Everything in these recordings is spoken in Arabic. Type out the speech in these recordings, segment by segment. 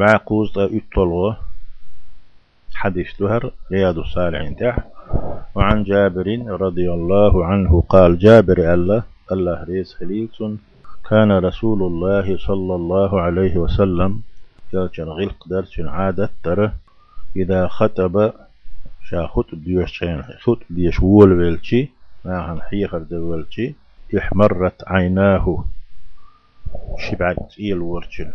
معقوز تا اتلغو حديث دهر رياض الصالحين تح وعن جابر رضي الله عنه قال جابر الله الله ريز خليل كان رسول الله صلى الله عليه وسلم يلجن غلق درس عادة ترى إذا خطب شا خطب ديوش خطب ديوش وول ويلشي ما هن حيخر إحمرت عيناه. شبعت إيل ورشل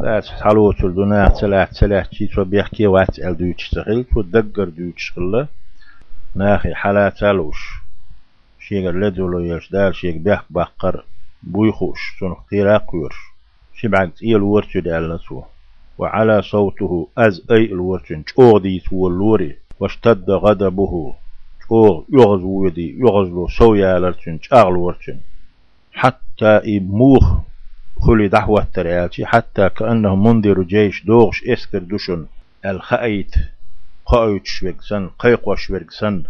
لاس حلو تلدنا تلاح تلاح شي تو بيحكي وات ال دوتش تغل تو دقر دوتش غلا ناخي حلا تلوش شيغ لدولو يش دال شيغ بيح بقر بويخوش تون قيراق يرش شبعت إيل ورشل دال نسو وعلى صوته أز أي الورشن شودي تولوري واشتد غضبه شو يغزو يدي يغزو سويا لرشن شاغل ورشن حتى يموخ خلي دعوة تريالتي حتى كأنه منذر جيش دوغش إسكر دوشن. الخأيت قايت شويكسن قيقوا شويكسن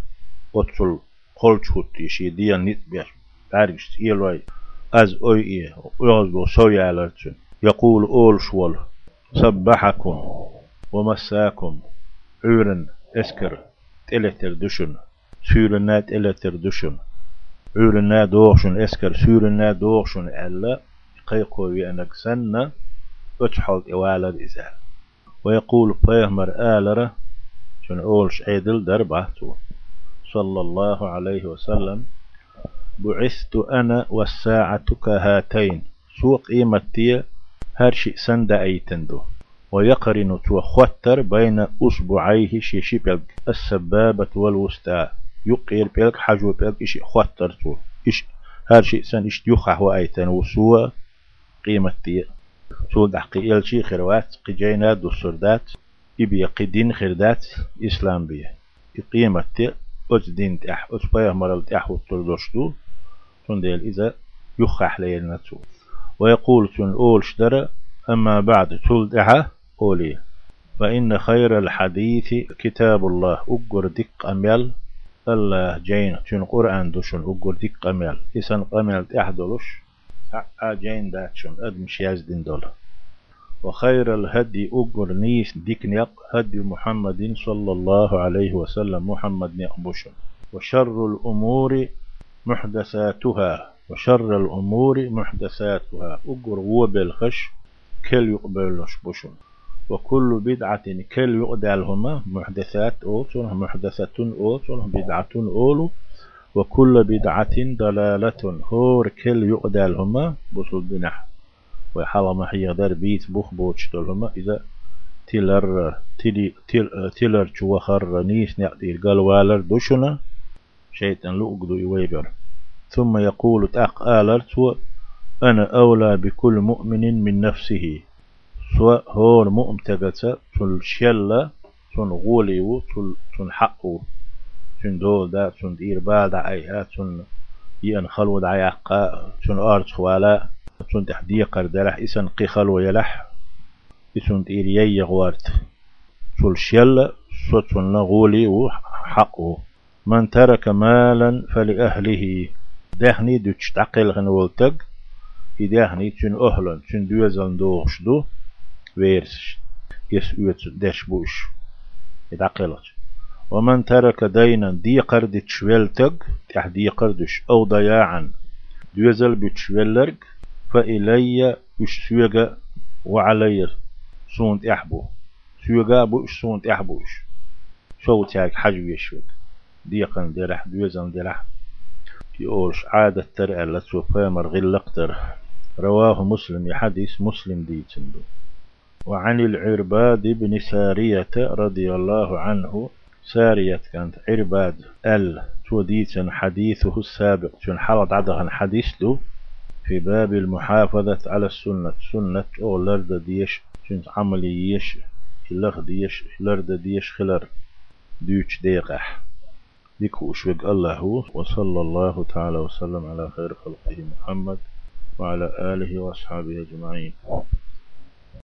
أتصل قلت هوت يشي ديا نيت بيش بارجش إيلوي. أز أوي إيه يغزو سويا لرشن يقول أول شوال صبحكم ومساكم. عورن إسكر تلتر دشن سورنا تلتر دشن عورنا دوغشن إسكر سورنا دوغشن ألا قيقوي أنك سنة أتحول إوالد إزال ويقول بيهمر آلرة شن أولش عيدل دربعتو صلى الله عليه وسلم بعثت أنا والساعة كهاتين سوق إيمتي هرشي سند أيتندو. ويقرن توخوتر بين أصبعيه شيشي بيلك. السبابة والوسطى. يقير بيلك حجو بيلك إشي خوتر تو إش هرشي سن إش يخح وأيتن وسوى قيمة تي سول دحقي إلشي خروات قجينا دو سردات إبي قدين خردات إسلام بيه. قيمة تي أج دين تح أج بيه مرل تح وطردوشتو تنديل إذا يخح ليلنا تو. ويقول تن أول شدر أما بعد تلدعه أولي. فإن خير الحديث كتاب الله. أقر دق أميال. الله جين تن قرآن دوشن أقر دق أميال. إسان أميال تحدلش جين داتشن أدمش يزدين دول وخير الهدي أقر نيس ديك نيق هدي محمد صلى الله عليه وسلم محمد نيقبوشن وشر الأمور محدثاتها وشر الأمور محدثاتها. أقر وبالخش كل يقبلش بوشن وكل بدعة كل يقدالهما محدثات أوتون محدثة أوتون بدعة أولو. وكل بدعة ضلالة. هور كل يقدالهما بوصل بنح. وحالا ما هي در بيت بوخ بوش دولهما إذا تلر تلي تل تلر جوخر نيس نعطي والر دوشنا شيطان لؤقدو يويبر ثم يقول تأق آلرت أنا أولى بكل مؤمن من نفسه. سواء هو مؤمن تغتا تل شلة تن غوليو تل حقو. تن دول دا تن دير بادا أيها تن ين خلو دا يقا تن أرض خوالا تن تحديقر دلح إسن قي خلو يلح إسن دير يغوارت. تل شلة سو تن غولي حقو. من ترك مالا فلأهله. دهني دوش تعقل غنولتك إدهني تن أهلا تن دوزن دوغشدو ويرس يس ويت دش بوش. يدعقلت ومن ترك دينا دي قرد تشويلتك تح دي قردش أو ضياعا. دوزل بتشويلرك فإلي وش سوغا وعلي سونت أحبو سوغا بوش سونت أحبوش شو تاك حجو يشوك ديقن درح دوزن درح. يقولش عادة ترى اللي تسوفامر غلقتر. رواه مسلم يحدث مسلم ديتندو. وعن العرباد بن سارية رضي الله عنه سارية كانت عرباد ال توديتن حديثه السابق. شن حلط عدغن حديث له في باب المحافظة على السنة. سنة أو لرد ديش. شن عملي يش. لغ ديش. لرد ديش خلر. ديش ديقح. ديكو أشوق الله. وصلى الله تعالى وسلم على خير خلقه محمد وعلى آله وأصحابه أجمعين.